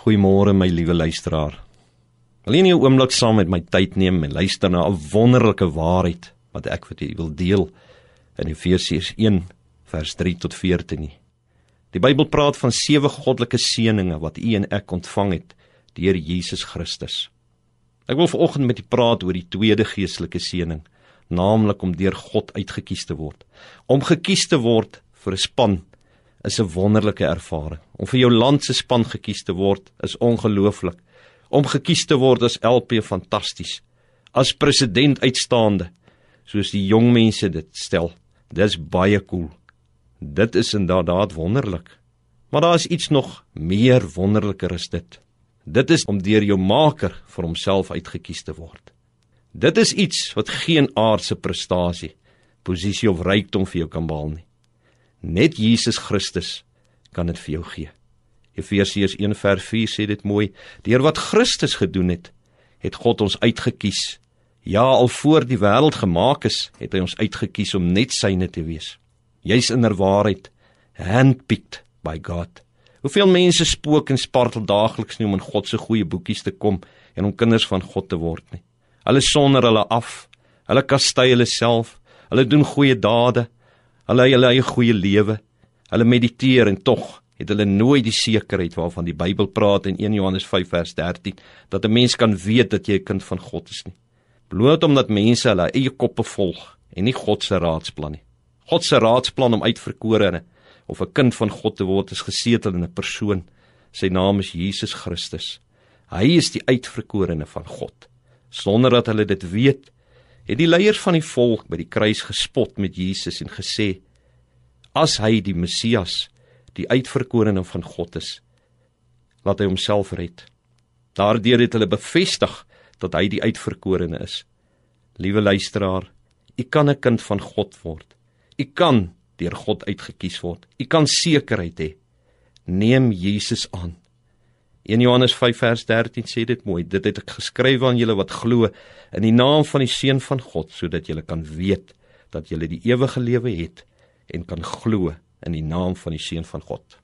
Goeiemôre my liewe luisteraar. Wil jy 'n oomblik saam met my tyd neem en luister na 'n wonderlike waarheid wat ek vir julle wil deel in Efesiërs 1 vers 3 tot 14 nie. Die Bybel praat van sewe goddelike seënings wat u en ek ontvang het deur Jesus Christus. Ek wil vanoggend met u praat oor die tweede geestelike seëning, naamlik om deur God uitgekies te word. Om gekies te word vir 'n span is 'n wonderlike ervaring. Om vir jou land se span gekies te word is ongelooflik. Om gekies te word as LP fantasties. As president uitstaande, soos die jong mense dit stel. Dis baie cool. Dit is inderdaad wonderlik. Maar daar is iets nog meer wonderliker as dit. Dit is om deur jou Maker vir homself uitgekies te word. Dit is iets wat geen aardse prestasie, posisie of rykdom vir jou kan behaal nie. Net Jesus Christus kan dit vir jou gee. Efesiërs 1:4 sê dit mooi: Deur wat Christus gedoen het, het God ons uitgekies. Ja, al voor die wêreld gemaak is, het hy ons uitgekies om net syne te wees. Jy's inderwaarheid handpicked by God. Hoeveel mense spook en spartel daagliks nie om in God se goeie boekies te kom en om kinders van God te word nie. Hulle sonder hulle af. Hulle kastei hulle self. Hulle doen goeie dade. Hulle hulle eie goeie lewe. Hulle mediteer en tog het hulle nooit die sekerheid waarvan die Bybel praat in 1 Johannes 5 vers 13 dat 'n mens kan weet dat jy 'n kind van God is nie. Bloot omdat mense hulle eie koppe volg en nie God se raadsplan nie. God se raadsplan om uitverkorene of 'n kind van God te word is gesetel in 'n persoon. Sy naam is Jesus Christus. Hy is die uitverkorene van God. Sonder dat hulle dit weet, het die leiers van die volk by die kruis gespot met Jesus en gesê: As hy die Messias, die uitverkorene van God is, laat hy homself red. Daardeur het hulle bevestig dat hy die uitverkorene is. Liewe luisteraar, u kan 'n kind van God word. U kan deur God uitgekies word. U kan sekerheid hê. Neem Jesus aan. 1 Johannes 5 vers 13 sê dit mooi. Dit het ek geskryf aan julle wat glo in die naam van die seun van God sodat julle kan weet dat julle die ewige lewe het en kan glo in die naam van die seun van God.